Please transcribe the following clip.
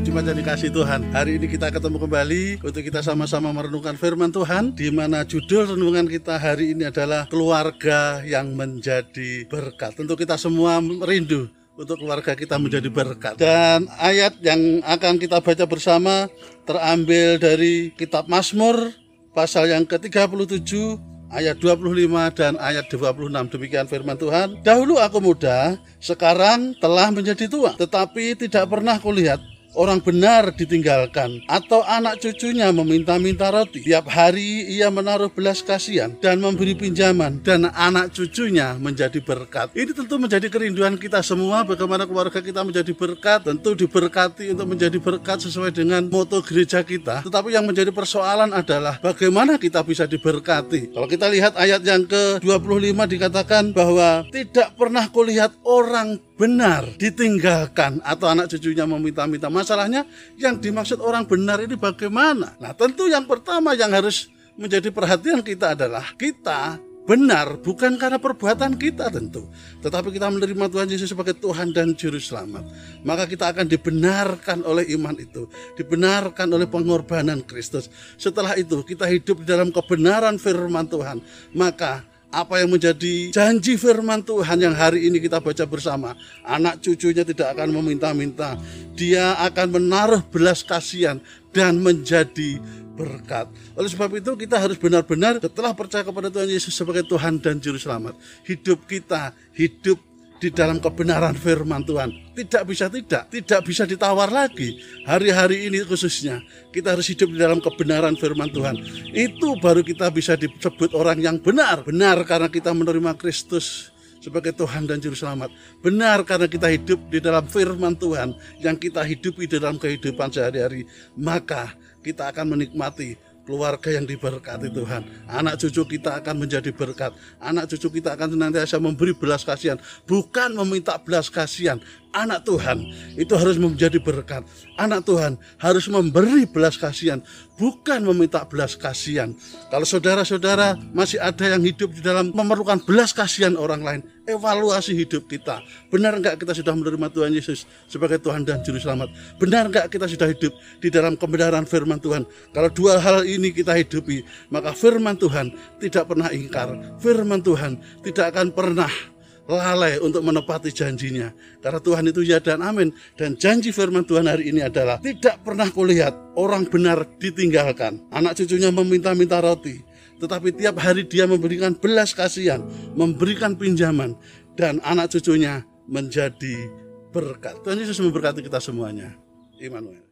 jemaat yang dikasih Tuhan. Hari ini kita ketemu kembali untuk kita sama-sama merenungkan firman Tuhan di mana judul renungan kita hari ini adalah keluarga yang menjadi berkat. Tentu kita semua rindu untuk keluarga kita menjadi berkat. Dan ayat yang akan kita baca bersama terambil dari kitab Mazmur pasal yang ke-37 ayat 25 dan ayat 26 demikian firman Tuhan dahulu aku muda sekarang telah menjadi tua tetapi tidak pernah kulihat orang benar ditinggalkan atau anak cucunya meminta-minta roti. Tiap hari ia menaruh belas kasihan dan memberi pinjaman dan anak cucunya menjadi berkat. Ini tentu menjadi kerinduan kita semua bagaimana keluarga kita menjadi berkat, tentu diberkati untuk menjadi berkat sesuai dengan moto gereja kita. Tetapi yang menjadi persoalan adalah bagaimana kita bisa diberkati. Kalau kita lihat ayat yang ke-25 dikatakan bahwa tidak pernah kulihat orang benar ditinggalkan atau anak cucunya meminta-minta. Masalahnya yang dimaksud orang benar ini bagaimana? Nah, tentu yang pertama yang harus menjadi perhatian kita adalah kita benar bukan karena perbuatan kita tentu tetapi kita menerima Tuhan Yesus sebagai Tuhan dan juru selamat maka kita akan dibenarkan oleh iman itu dibenarkan oleh pengorbanan Kristus setelah itu kita hidup di dalam kebenaran firman Tuhan maka apa yang menjadi janji firman Tuhan yang hari ini kita baca bersama. Anak cucunya tidak akan meminta-minta. Dia akan menaruh belas kasihan dan menjadi berkat. Oleh sebab itu kita harus benar-benar setelah percaya kepada Tuhan Yesus sebagai Tuhan dan Juru Selamat. Hidup kita, hidup di dalam kebenaran firman Tuhan. Tidak bisa tidak, tidak bisa ditawar lagi. Hari-hari ini khususnya kita harus hidup di dalam kebenaran firman Tuhan. Itu baru kita bisa disebut orang yang benar. Benar karena kita menerima Kristus sebagai Tuhan dan Juru Selamat. Benar karena kita hidup di dalam firman Tuhan yang kita hidupi dalam kehidupan sehari-hari. Maka kita akan menikmati keluarga yang diberkati Tuhan. Anak cucu kita akan menjadi berkat. Anak cucu kita akan senantiasa memberi belas kasihan, bukan meminta belas kasihan. Anak Tuhan itu harus menjadi berkat. Anak Tuhan harus memberi belas kasihan, bukan meminta belas kasihan. Kalau saudara-saudara masih ada yang hidup di dalam memerlukan belas kasihan orang lain, evaluasi hidup kita. Benar enggak kita sudah menerima Tuhan Yesus sebagai Tuhan dan Juru Selamat? Benar enggak kita sudah hidup di dalam kebenaran firman Tuhan? Kalau dua hal ini kita hidupi, maka firman Tuhan tidak pernah ingkar. Firman Tuhan tidak akan pernah lalai untuk menepati janjinya. Karena Tuhan itu ya dan amin. Dan janji firman Tuhan hari ini adalah tidak pernah kulihat orang benar ditinggalkan. Anak cucunya meminta-minta roti. Tetapi tiap hari dia memberikan belas kasihan, memberikan pinjaman. Dan anak cucunya menjadi berkat. Tuhan Yesus memberkati kita semuanya. Immanuel.